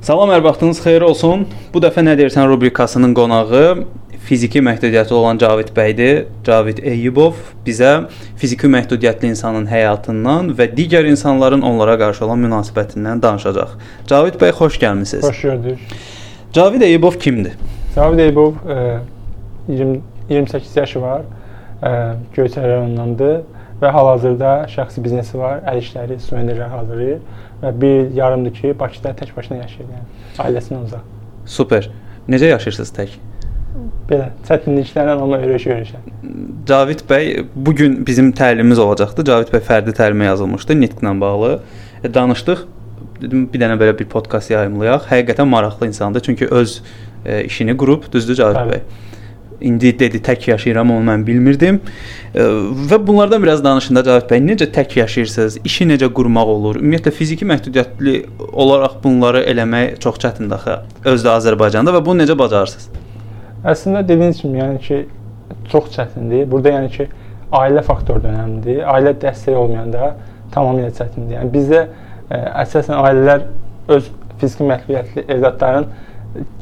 Salam, hər vaxtınız xeyir olsun. Bu dəfə nə deyirsən rubrikasının qonağı fiziki məhdudiyyəti olan Cavid bəydir. Cavid Eyyubov bizə fiziki məhdudiyyətli insanın həyatından və digər insanların onlara qarşı olan münasibətindən danışacaq. Cavid bəy, xoş gəlmisiniz. Xoş gördük. Cavid Eyyubov kimdir? Cavid Eyyubov e, 20 28 yaşı var. E, Göyçay rayonundandır və hal-hazırda şəxsi biznesi var. Əl işləri, suvenirlər hazırlayır və bir il yarımdır ki, Bakıda tək başına yaşayır, yəni ailəsindən uzaq. Super. Necə yaşayırsınız tək? Belə çətinliklərlə amma öyrəşə-öyrəşə. Cavid bəy bu gün bizim təlimimiz olacaqdı. Cavid bəy fərdi təlimə yazılmışdı nitqlə bağlı. E, danışdıq. Dedim bir dənə belə bir podkast yayımlayaq. Həqiqətən maraqlı insandır. Çünki öz e, işini qurub, düzdür Cavid Bəli. İndi dedi tək yaşayıram, onu mən bilmirdim. E, və bunlardan biraz danışın da Cavid bəy, necə tək yaşayırsınız? İşi necə qurmaq olur? Ümumiyyətlə fiziki məhdudiyyətli olaraq bunları eləmək çox çətindir axı. Özdə Azərbaycanda və bunu necə bacarırsınız? Əslində dediyiniz kimi, yəni ki, çox çətindir. Burada yəni ki, ailə faktoru da önəmlidir. Ailə dəstəyi olmayanda tamamilə çətindir. Yəni bizdə ə, əsasən ailələr öz fiziki məhdudiyyətli övladların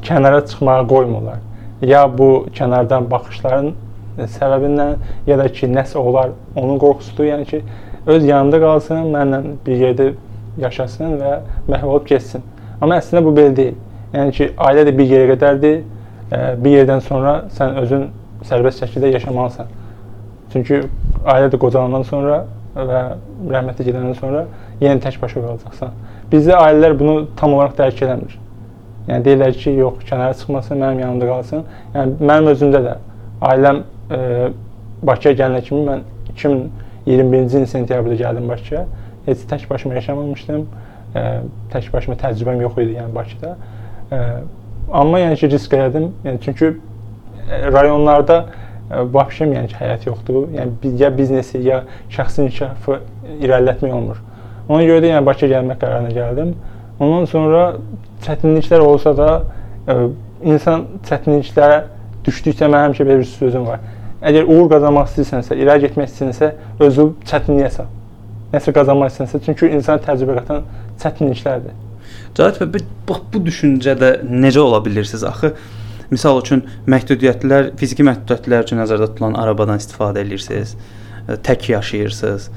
kənara çıxmağa qoymurlar. Ya bu kənardan baxışların səbəbindən, ya da ki, nəsə olar, onun qorxusudur. Yəni ki, öz yanında qalsın, mənlə bir yerdə yaşasın və məhv olub getsin. Amma əslində bu belə deyil. Yəni ki, ailə də bir yerə qədərdir. Bir yerdən sonra sən özün sərbəst şəkildə yaşamalısan. Çünki ailə də qocalandan sonra və rəhmətə gedəndən sonra yenə tək başına qalacaqsan. Bizdə ailələr bunu tam olaraq dərk eləmir. Yəni deyirlər ki, yox, kənara çıxmasın, mənim yanımda qalsın. Yəni mənim özümdə də ailəm e, Bakıya gələnə kimi mən 2021-ci ilin sentyabrında gəldim Bakıya. Heç tək başıma yaşamamışdım. E, tək başıma təcrübəm yox idi yəni Bakıda. E, amma yəni ki, risk elədim. Yəni çünki e, rayonlarda e, vəhşi yəni ki, həyat yoxdur. Yəni ya biznesi, ya şəxsi inkişafı irəlilətmək olmur. Ona görə də yəni Bakıya gəlmək qərarına gəldim. Ondan sonra çətinliklər olsa da ə, insan çətinliklərə düşdükcə mən həmişə belə bir sözüm var. Əgər uğur qazanmaq istəyirsənsə, irəli getmək istəyirsən, özü çətinliyə sal. Nəsə qazanmaq istəyirsən, çünki insan təcrübə qatan çətinliklərdir. Cavit bəy, bax bu düşüncədə necə ola bilirsiniz? Axı misal üçün məhdudiyyətlər, fiziki məhdudiyyətlər üçün nəzərdə tutulan arabadan istifadə edirsiniz, ə, tək yaşayırsınız.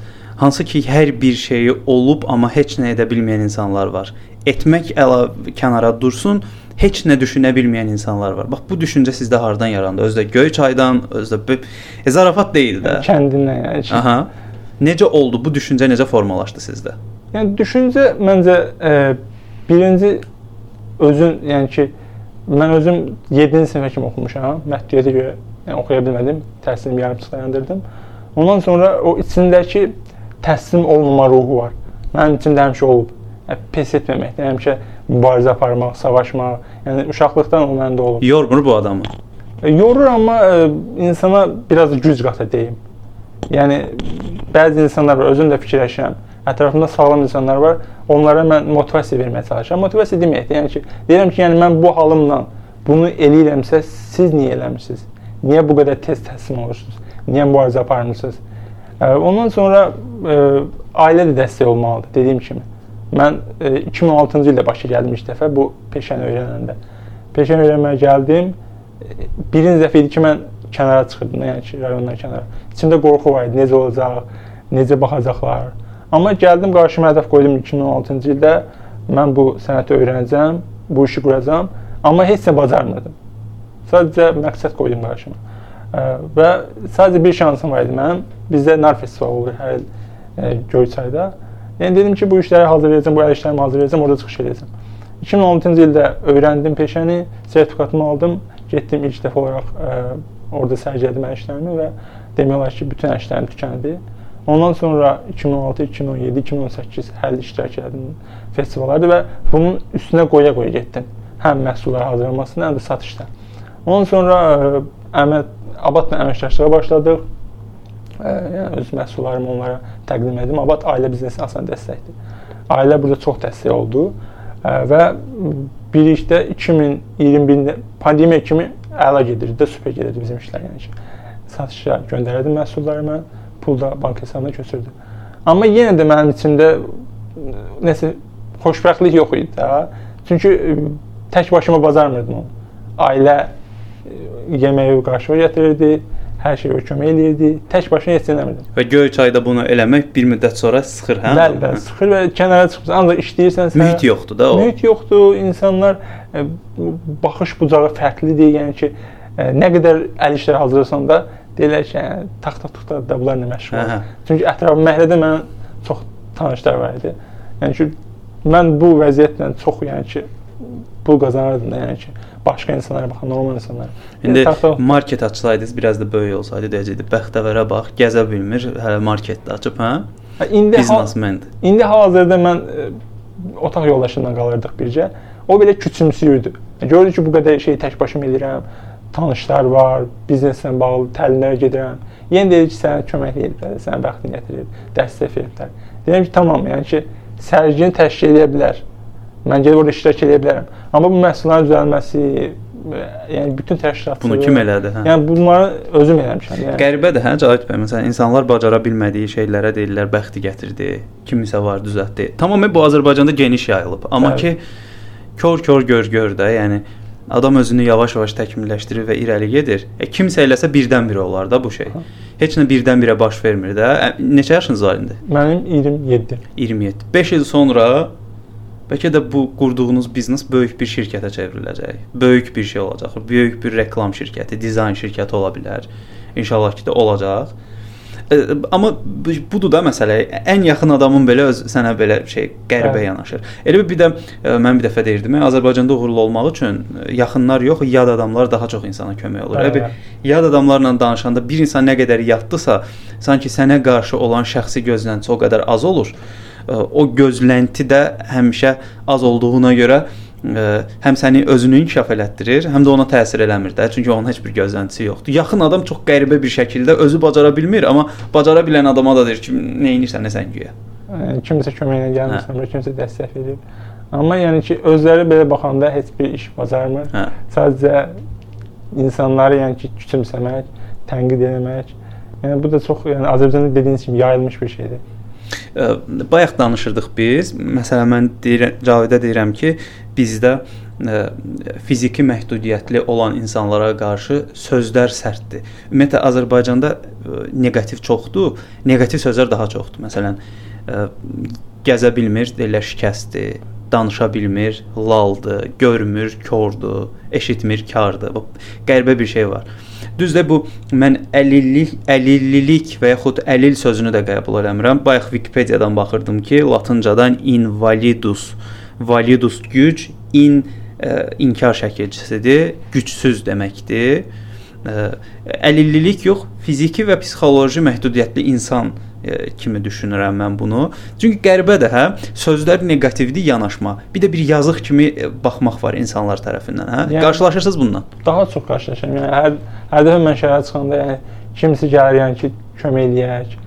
Hansı ki, hər bir şeyi olub, amma heç nə edə bilməyən insanlar var. Etmək əlavə kənara dursun, heç nə düşünə bilməyən insanlar var. Bax bu düşüncə sizdə hardan yarandı? Özdə Göyçaydan, özdə e, zarafat deyil də. Kəndindən yəni. ki, Aha. Necə oldu bu düşüncə necə formalaşdı sizdə? Yəni düşüncə məncə e, birinci özün, yəni ki, mən özüm 7-ci sinifə kimi oxumuşam. Məhdudiyyətə görə yəni oxuya bilmədim. Təhsilimi yarımçıq dayandırdım. Ondan sonra o içindəki təslim olmama ruhu var. Mənim içimdə həmişə olub. Yəni, pes etməməkdən, həmişə mübarizə aparmaq, savaşmaq. Yəni uşaqlıqdan o məndə olub. Yormur bu adamı. E, Yorur amma e, insana biraz güc qata deyim. Yəni bəzi insanlar var, özüm də fikirləşirəm. Ətrafımda sağlam insanlar var. Onlara mən motivasiya verməyə çalışıram. Motivasiya deməkdir, yəni ki, deyirəm ki, yəni mən bu halımla bunu eləyirəmsə, siz niyə eləmirsiniz? Niyə bu qədər tez təslim olursunuz? Niyə mübarizə aparmırsınız? E, Ondan sonra e, ailə də dəstək olmalıdır, dediyim kimi. Mən e, 2006-cı ildə Bakıya gəldim ilk dəfə bu peşəni öyrənəndə. Peşəni öyrənməyə gəldim. E, Birinci dəfə idi ki, mən kənara çıxırdım, yəni ki, rayondan kənara. İçimdə qorxu var idi, necə olacaq, necə baxacaqlar. Amma gəldim qarşıma hədəf qoydum 2016-cı ildə mən bu sənəti öyrənəcəm, bu işi quracağam, amma heç nə bacarmırdım. Sadəcə məqsəd qoydum qarşıma. Və sadəcə bir şansım var idi mənim. Bizdə nar festivalı olur hər il ə, Göyçayda. Yəni dedim ki, bu işləri hazırlayacağam, bu əl işlərimi hazırlayacağam, orada çıxış edəcəm. 2016-cı ildə öyrəndim peşəni, sertifikatımı aldım, getdim ilk dəfə olaraq ə, orada sərgilədim əl işlərimi və demək olar ki, bütün əl işlərim tükəndi. Ondan sonra 2016, 2017, 2018 həll iştirak elədim festivallarda və bunun üstünə qoya-qoya getdim. Həm məhsullar hazırlanmasında, həm də satışda. Ondan sonra ə, əmək Abadla əməkdaşlığa başladıq. Yəni öz məhsullarımı onlara təqdim etdim. Abad ailə biznesinə asan dəstəkdir. Ailə burada çox dəstək oldu Ə, və birlikdə 2021-də pandemiya kimi əla gedirdi də, super gedirdi bizim işlər yəni ki. Satışa göndərərdim məhsullarımı, pul da bank hesabına köçürdü. Amma yenə də mənim içimdə nəsə xoşbəxtlik yox idi də. Çünki tək başıma bacarmırdım onu. Ailə yeməyi qarşıma gətirirdi, hər şeyə kömək eləyirdi. Tək başına heç eləmirdim. Və Göyçayda bunu eləmək bir müddət sonra sıxır, hə? Bəli, bəli, sıxır və kənara çıxırsan, ancaq işləyirsən sən. Mühit yoxdur da o. Mühit yoxdur, insanlar ə, baxış bucağı fərqlidir. Yəni ki, ə, nə qədər əl işləri hazırlasan da deyirlər ki, hə, taxta tuxta da bunlarla məşğul. Hə, hə. Çünki ətrafım məhəllədə mənim çox tanışlar var idi. Yəni ki, mən bu vəziyyətlə çox yəni ki, pul qazanırdım da, yəni ki, başqa insanlara baxan normal insanlara. İndi Yəni, taxta- market açsaydınız, biraz da böyük olsaydı deyəcəkdi, bəxtəvərə bax, gəzə bilmir, hələ marketdə açıb, hə? Hə, indi ha- Biznesmendir. İndi hal-hazırda mən ə, otaq yoldaşımla qalırdıq bircə. O belə küçümsüyürdü. Gördü ki, bu qədər şey tək başıma edirəm. Tanışlar var, bizneslə bağlı təlimlərə gedirəm. Yenə dedi ki, sənə kömək edirlər, sənə bəxtini gətirir, dəstək veriblər. Deyirəm ki, tamam, yəni ki, sərgini təşkil edə bilər. Mən gedib orada iştirak edə bilərəm. Amma bu məhsulların düzəlməsi, ə, yəni bütün təşkilatçılığı Bunu kim elədi, hə? Yəni bunları özüm eləmişəm. Yəni Qəribədir, hə, Cahit bəy. Məsələn, insanlar bacara bilmədiyi şeylərə deyirlər, bəxti gətirdi, kimisə var düzəltdi. Tamamilə bu Azərbaycanda geniş yayılıb. Amma Bəli. ki kör-kör gör-gör də, yəni adam özünü yavaş-yavaş təkmilləşdirir və irəli gedir. E, kimsə eləsə birdən-birə olar da bu şey. Heç nə birdən-birə baş vermir də. E, neçə yaşınız var indi? mənim 27. 27. 5 il sonra bəlkə də bu qurduğunuz biznes böyük bir şirkətə çevriləcək. Böyük bir şey olacaq. Böyük bir reklam şirkəti, dizayn şirkəti ola bilər. İnşallah ki də olacaq. E, Amma bu- budur da məsələ. Ən yaxın adamın belə öz sənə belə şey qəribə Bəli. yanaşır. Elə bir- də e, mən bir dəfə deyirdim, Azərbaycanda uğurlu olmaq üçün e, yaxınlar yox, yad adamlar daha çox insana kömək olur. Bəli, bir yad adamlarla danışanda bir insan nə qədər yaddısa, sanki sənə qarşı olan şəxsi gözlənti o qədər az olur. E, O gözlənti də həmişə az olduğuna görə ə, həm səni özünü inkişaf elətdirir, həm də ona təsir eləmir də, çünki onun heç bir gözləntisi yoxdur. Yaxın adam çox qəribə bir şəkildə özü bacara bilmir, amma bacara bilən adama da deyir ki, nə edirsən, nə sən güya. Yəni, kimsə köməyinə gəlmirsən, hə. kimsə dəstək verir. Amma yəni ki, özləri belə baxanda heç bir iş bacarmır. Hə. Sadəcə insanları yəni ki, küçümsəmək, tənqid etmək. Yəni bu da çox yəni Azərbaycanda dediyiniz kimi yayılmış bir şeydir. Bayaq danışırdıq biz. Məsələn mən deyirəm, Cavidə deyirəm ki, bizdə ə, fiziki məhdudiyyətli olan insanlara qarşı sözlər sərtdir. Ümumiyyətlə Azərbaycanda ə, neqativ çoxdur, neqativ sözlər daha çoxdur. Məsələn, ə, gəzə bilmir, deyirlər şikəstdir, danışa bilmir, laldır, görmür, kordur, eşitmir, kardır. Bu qəribə bir şey var. Düzdür bu mən əlillik, əlillilik və yaxud əlil sözünü də qəbul eləmirəm. Bayaq Wikipediyadan baxırdım ki, latıncadan invalidus, validus güc, in ə, inkar şəkilçisidir, gücsüz deməkdir. Ə, əlillilik yox, fiziki və psixoloji məhdudiyyətli insan ə, kimi düşünürəm mən bunu. Çünki qəribədir, hə? Sözlər neqativdir yanaşma. Bir də bir yazıq kimi ə, baxmaq var insanlar tərəfindən, hə? Yəni- Qarşılaşırsınız bununla. Daha çox qarşılaşıram. Yəni hər hər dəfə mən şəhərə çıxanda yəni kimsə gəlir yəni ki, kömək eləyək.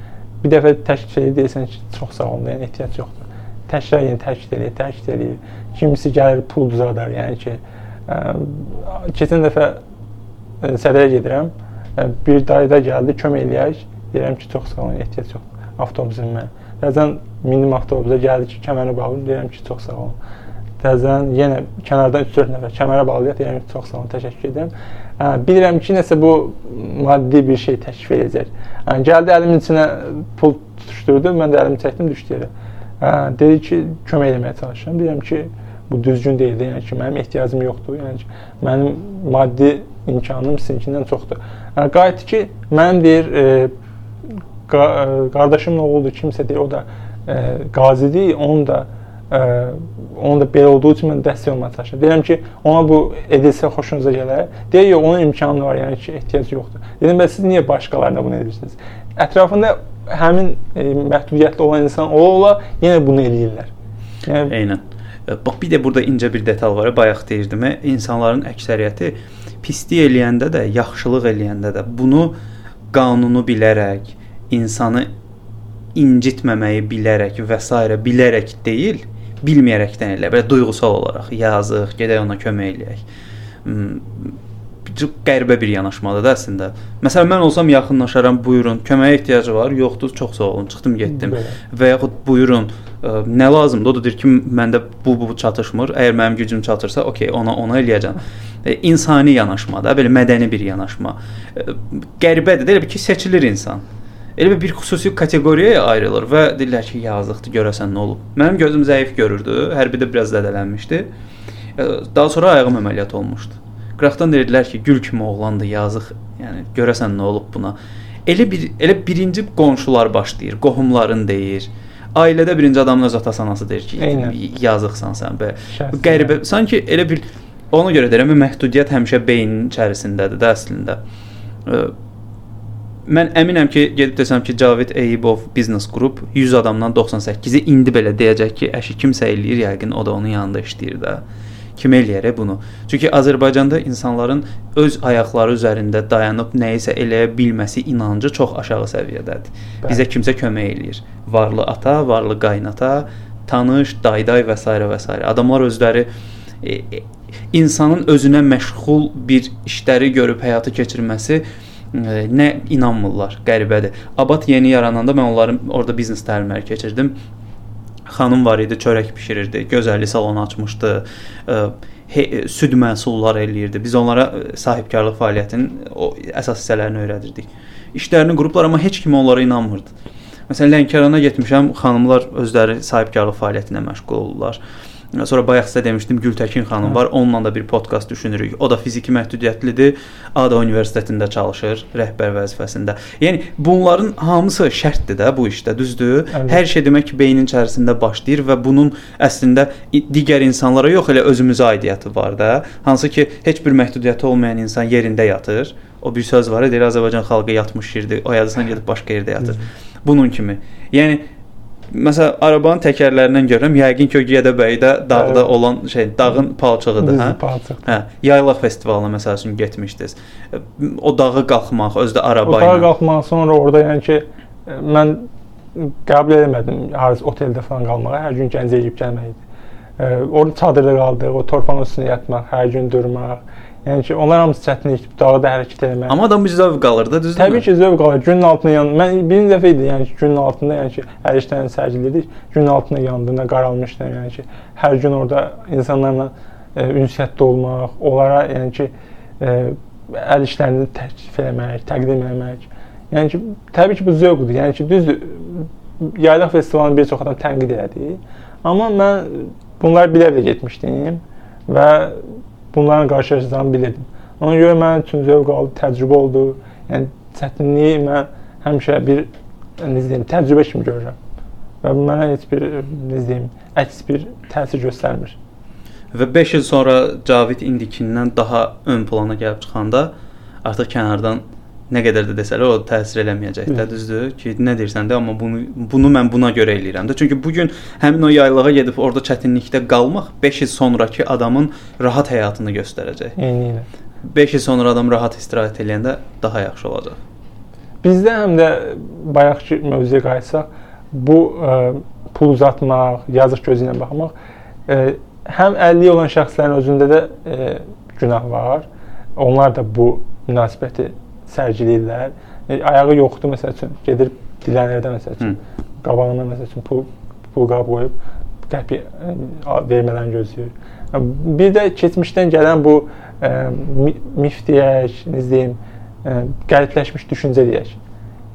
Bir dəfə təşkil edir deyirsən ki, çox sağ olun, yəni ehtiyac yoxdur. Təkrar yenə təşkil eləyir, təşkil eləyir. Kimisi gəlir pul uzadar, yəni ki, ə, keçən dəfə ə, sədrə gedirəm. Ə, bir dayıda gəldi, kömək eləyək. Deyirəm ki, çox sağ olun, ehtiyac yoxdur. Avtobusun mən. Bəzən mindim avtobusa gəldi ki, kəməri bağlayın, deyirəm ki, çox sağ olun. Bəzən yenə kənardan 3-4 nəfər kəmərə bağlayır, deyirəm ki, çox sağ olun, təşəkkür edirəm. Hə, bilirəm ki, nəsə bu maddi bir şey təklif edəcək. Hə, gəldi əlimin içinə pul tutuşdurdu, mən də əlimi çəkdim, düşdü yerə. Hə, dedi ki, kömək etməyə çalışıram. Deyirəm ki, bu düzgün deyil, yəni ki, mənim ehtiyacım yoxdur. Yəni ki, mənim maddi imkanım sizinkindən çoxdur. Hə, qayıtdı ki, mənim deyir, e, qa e, qardaşımın oğludur, kimsə deyir, o da e, qazidir, onun da e, onun da belə olduğu üçün mən dəstək olmağa çalışıram. Deyirəm ki, ona bu edilsə xoşunuza gələr. Deyir, yox, onun imkanı var, yəni ki, ehtiyac yoxdur. Dedim, bəs siz niyə başqalarına bunu edirsiniz? Ətrafında həmin e, məhdudiyyətli olan insan ola-ola yenə bunu eləyirlər. Yəni Eynən. Bax bir də burada incə bir detal var. Bayaq deyirdim, insanların əksəriyyəti pislik eləyəndə də, yaxşılıq eləyəndə də bunu qanunu bilərək, insanı incitməməyi bilərək və s. bilərək deyil, bilməyərəkdən elə belə duyğusal olaraq yazıq, gedək ona kömək eləyək. Hmm, Çox qəribə bir yanaşmadır da əslində. Məsələn mən olsam yaxınlaşaram, buyurun, köməyə ehtiyacı var, yoxdur, çox sağ olun, çıxdım, getdim. Belə. Və yaxud buyurun, ə, ə, nə lazımdır? O da deyir ki, məndə bu bu çatışmır. Əgər mənim gücüm çatırsa, okey, ona ona eləyəcəm. E, insani yanaşma da, belə mədəni bir yanaşma. E, qəribədir, elə bir ki, seçilir insan. Elə bir xüsusi kateqoriyaya ayrılır və deyirlər ki, yazıqdır, görəsən nə olub. Mənim gözüm zəif görürdü, hərbidə biraz zədələnmişdi. E, daha sonra ayağım əməliyyat olmuşdu. Qıraqdan dedilər ki, gül kimi oğlandı, yazıq. Yəni görəsən nə olub buna. Elə bir elə birinci qonşular başlayır, qohumların deyir. Ailədə birinci adamın öz atası anası deyir ki, Eynən. yazıqsan sən bə. Şəxsən. Qəribə, sanki elə bir ona görə deyirəm, məhdudiyyət həmişə beynin içərisindədir də əslində. Mən əminəm ki, gedib desəm ki, Cavid Eyübov Business Group 100 adamdan 98-i indi belə deyəcək ki, əşi kimsə eləyir, yəqin o da onun yanında işləyir də. Kim eləyər bunu? Çünki Azərbaycanda insanların öz ayaqları üzərində dayanıb nəyisə eləyə bilməsi inancı çox aşağı səviyyədədir. Bizə kimsə kömək eləyir. Varlı ata, varlı qaynata, tanış, dayday və s. və s. Adamlar özləri e, e, insanın özünə məşğul bir işləri görüb həyata keçirməsi nə inanmırlar. Qəribədir. Abad yeni yarananda mən onların orada biznes təlimləri keçirdim. Xanım var idi, çörək bişirirdi, gözəllik salonu açmışdı. Ə, he, süd məhsulları eləyirdi. Biz onlara ə, sahibkarlıq fəaliyyətinin o əsas hissələrini öyrədirdik. İşlərini qruplar amma heç kim onlara inanmırdı. Məsələn, Lənkərana getmişəm, xanımlar özləri sahibkarlıq fəaliyyətinə məşğul olurlar. Sonra bayaq sizə demişdim Gültəkin xanım var. Onunla da bir podkast düşünürük. O da fiziki məhdudiyyətlidir. ADA Universitetində çalışır rəhbər vəzifəsində. Yəni bunların hamısı şərtdir də bu işdə, düzdür? Əlbəttə. Hər şey demək ki, beynin içərisində başlayır və bunun əslində digər insanlara yox, elə özümüzə aidiyyəti var da. Hansı ki, heç bir məhdudiyyəti olmayan insan yerində yatır. O bir söz var, deyir Azərbaycan xalqı yatmış yerdə, oyadırsan gedib başqa yerdə yatır. Bunun kimi. Yəni Məsələn, arabanın təkərlərindən görürəm, yəqin ki, o Gədəbəydə dağda Bəli. olan şey, dağın palçığıdır, hə? Palçıq. Hə, yaylaq festivalına məsəl üçün getmişdiniz. O dağı qalxmaq, özdə araba Otağa ilə. qalxmadan sonra orada yəni ki e, mən qəbul etmədim harız oteldə falan qalmağı. Hər gün Gəncəyə gedib gəlmək idi. E, Orada çadırda qaldıq, o torpağın üstündə yatmaq, hər gün durmaq. Yəni ki, onlar hamısı çətinlik, dağda hərəkət etmək. Amma adam bir zövq alır da, düzdür? Təbii ki, zövq alır. Günün altında yan. Mən birinci dəfə idi, yəni ki, günün altında, yəni ki, hər işdən sərgilirdik. Günün altında yandığında qaralmışdı, yəni ki, hər gün orada insanlarla e, ünsiyyətdə olmaq, onlara yəni ki, e, əl işlərini təklif eləmək, təqdim eləmək. Yəni ki, təbii ki, bu zövqdur. Yəni ki, düzdür. Yaylaq festivalını bir çox adam tənqid elədi. Amma mən bunları bilə-bilə getmişdim və bunların qarşılaşacağımı bilirdim. Ona görə mənim üçün zövq aldı, təcrübə oldu. Yəni çətinliyi mən həmişə bir necə deyim, təcrübə kimi görürəm. Və bu mənə heç bir necə deyim, əks bir təsir göstərmir. Və 5 il sonra Cavid indikindən daha ön plana gəlib çıxanda artıq kənardan nə qədər də desələr o təsir eləməyəcək də, Düzdür. Ki, nə deyirsən də, amma bunu bunu mən buna görə eləyirəm də. Çünki bu gün həmin o yaylağa gedib orada çətinlikdə qalmaq 5 il sonrakı adamın rahat həyatını göstərəcək. Eyni ilə. 5 il sonra adam rahat istirahət eləyəndə daha yaxşı olacaq. Bizdə həm də bayaqki mövzuya qayıtsaq, bu ə, pul uzatmaq, yazıq gözü ilə baxmaq, ə, həm əlilliyi olan şəxslərin özündə də ə, günah var. Onlar da bu münasibəti sərgiləyirlər. E, ayağı yoxdur məsəl üçün, gedir dilənlərdə məsəl üçün, qabağına məsəl üçün pul pul qab qoyub qəpik ə, vermələrini gözləyir. Ə, Bir də keçmişdən gələn bu ə, mi- mif deyək, necə deyim, ə, qəlibləşmiş düşüncə deyək.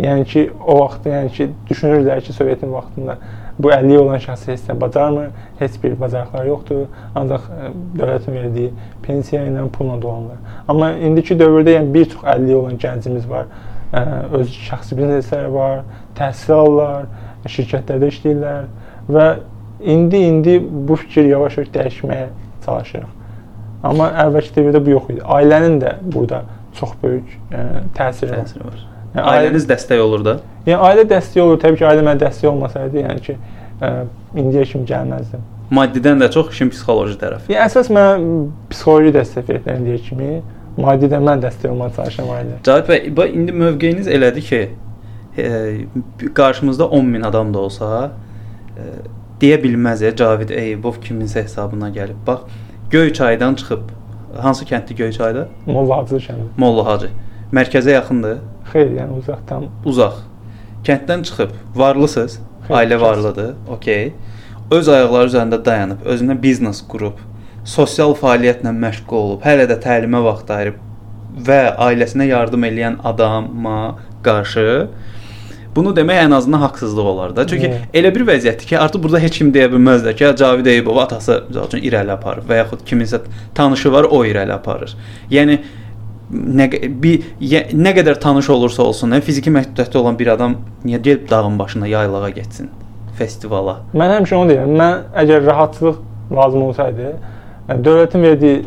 Yəni ki, o vaxt yəni ki, düşünürlər ki, Sovetin vaxtında bu 50 olan şəxs heç nə bacarmır, heç bir bacarıqları yoxdur, ancaq ə, dövlətin verdiyi pensiya ilə, pulla dolanırlar. Amma indiki dövrdə yəni bir çox 50 olan gəncimiz var. Ə, öz şəxsi biznesləri var, təhsil alırlar, şirkətlərdə işləyirlər və indi indi bu fikir yavaş-yavaş dəyişməyə çalışırıq. Amma əvvəlki dövrdə bu yox idi. Ailənin də burada çox böyük ə, təsiri var. Təsiri var. Yəni, Ailəniz dəstək olur da. Yəni ailə dəstəyi olur. Təbii ki, ailə mənə dəstək olmasaydı, yəni ki, ə, indiyə kimi gəlməzdim. Maddidən də çox işin psixoloji tərəfi. Yəni əsas mənə psixoloji dəstək verdilər indiyə kimi. Maddidən mən dəstək olmağa çalışıram ailə. Cavit bəy, bax indi mövqeyiniz elədir ki, e, qarşımızda 10 min adam da olsa, e, deyə bilməz ya Cavid Eyübov kiminsə hesabına gəlib. Bax, Göyçaydan çıxıb hansı kənddir Göyçayda? Molla Hacı kəndi. Molla Hacı. Mərkəzə yaxındır, Xeyr, yəni uzaqdan uzaq. Kənddən çıxıb varlısınız, Xeyr, ailə varlıdır, okey. öz ayaqları üzərində dayanıb, özünə biznes qurub, sosial fəaliyyətlə məşğul olub, hələ də təlimə vaxt ayırıb və ailəsinə yardım edən adama qarşı Bunu demək ən azından haqsızlıq olar da. Çünki yeah. elə bir vəziyyətdir ki, artıq burada heç kim deyə bilməz də ki, Cavid Eyübov atası məsəl üçün irəli aparır və yaxud kiminsə tanışı var, o irəli aparır. Yəni nə bir nə qədər tanış olursa olsun, nə fiziki məhdudiyyəti olan bir adam niyə gedib dağın başına yaylağa getsin, festivala? Mən həmişə onu deyirəm. Mən əgər rahatlıq lazım olsaydı, dövlətin verdiyi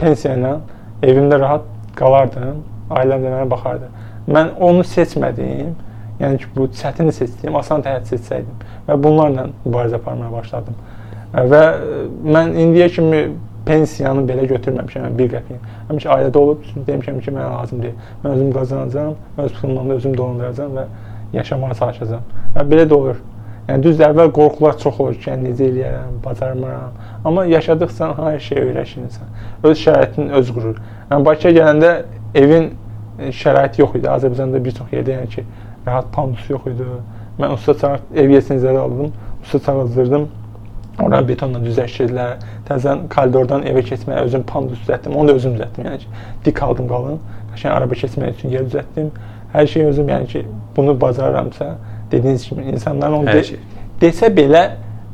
pensiya ilə evimdə rahat qalardım, ailəm də mənə baxardı. Mən onu seçmədim Yəni ki, bu çətin seçdiyim, asan həyat seçsəydim və bunlarla mübarizə aparmağa başladım. Və mən indiyə kimi pensiyanı belə götürməmişəm, yəni 1 qəpik. Həmişə ailədə olub demişəm ki, mənə lazım deyil. Mən özüm qazanacağam, öz pulumla özüm dolandıracağam və yaşamağa çalışacağam. Və belə də olur. Yəni düzdür, əvvəl qorxular çox olur ki, yəni necə eləyərəm, bacarmaram. Amma yaşadıqca hər şey öyrəşirsən. Öz şəraitini öz qurur. Yəni Bakıya gələndə evin şəraiti yox idi. Azərbaycanda bir çox yerdə yəni ki, rahat pandus yox idi. Mən usta çağır, ev yesinizləri aldım, usta çağızdırdım. Ora betonla düzləşdirdilər. Təzədən koridordan evə keçməyə özüm pandus düzəltdim. Onu da özüm düzəltdim. Yəni ki, dik aldım qalın. Qəşəng araba keçmək üçün yer düzəltdim. Hər şey özüm, yəni ki, bunu bacararamsa, dediyiniz kimi insanların onu de şey. desə belə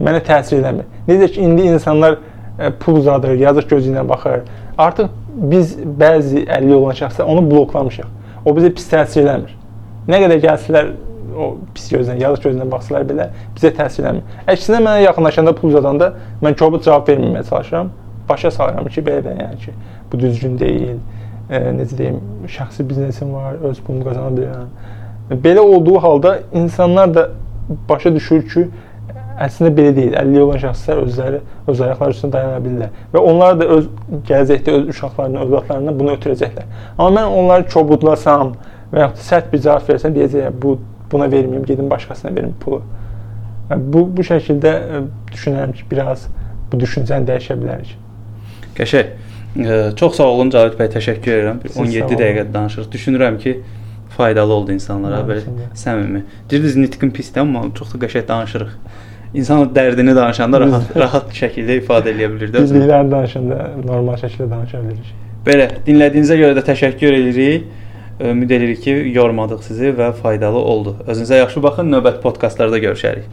mənə təsir eləmir. Necə ki, indi insanlar ə, e, pul uzadır, yazıq gözü ilə baxır. Artıq biz bəzi 50 olan şəxslər onu bloklamışıq. O bizə pis təsir eləmir. Nə qədər gəlsələr o pis gözlə, yazıq gözlə baxsalar belə bizə təsir eləmir. Əksinə mənə yaxınlaşanda pul uzadanda mən kobud cavab verməməyə çalışıram. Başa salıram ki, belə yəni ki, bu düzgün deyil. E, necə deyim, şəxsi biznesim var, öz pulumu qazana bilirəm. Belə olduğu halda insanlar da başa düşür ki, əslində belə deyil. 50 olan şəxslər özləri öz ayaqları üstündə dayana bilirlər və onlar da öz gələcəkdə öz uşaqlarına, övladlarına bunu ötürəcəklər. Amma mən onları kobudlasam, və yaxud sərt bir cavab versən, deyəcək, bu buna verməyim, gedim başqasına verim pulu. Bu bu şəkildə e, düşünürəm ki, biraz bu düşüncəni dəyişə bilərik. Qəşəng. E, çox sağ olun Cavid bəy, təşəkkür edirəm. 17 dəqiqə danışırıq. Düşünürəm ki, faydalı oldu insanlara, Hı, belə səmimi. Deyirsiniz nitqim pisdir, amma çox da qəşəng danışırıq. İnsan dərdini danışanda rahat rahat şəkildə ifadə edə bilir də. Bildiklərini danışanda normal şəkildə danışa bilirik. Belə, dinlədiyinizə görə də təşəkkür edirik. Ümid edirik ki, yormadıq sizi və faydalı oldu. Özünüzə yaxşı baxın. Növbəti podkastlarda görüşərik.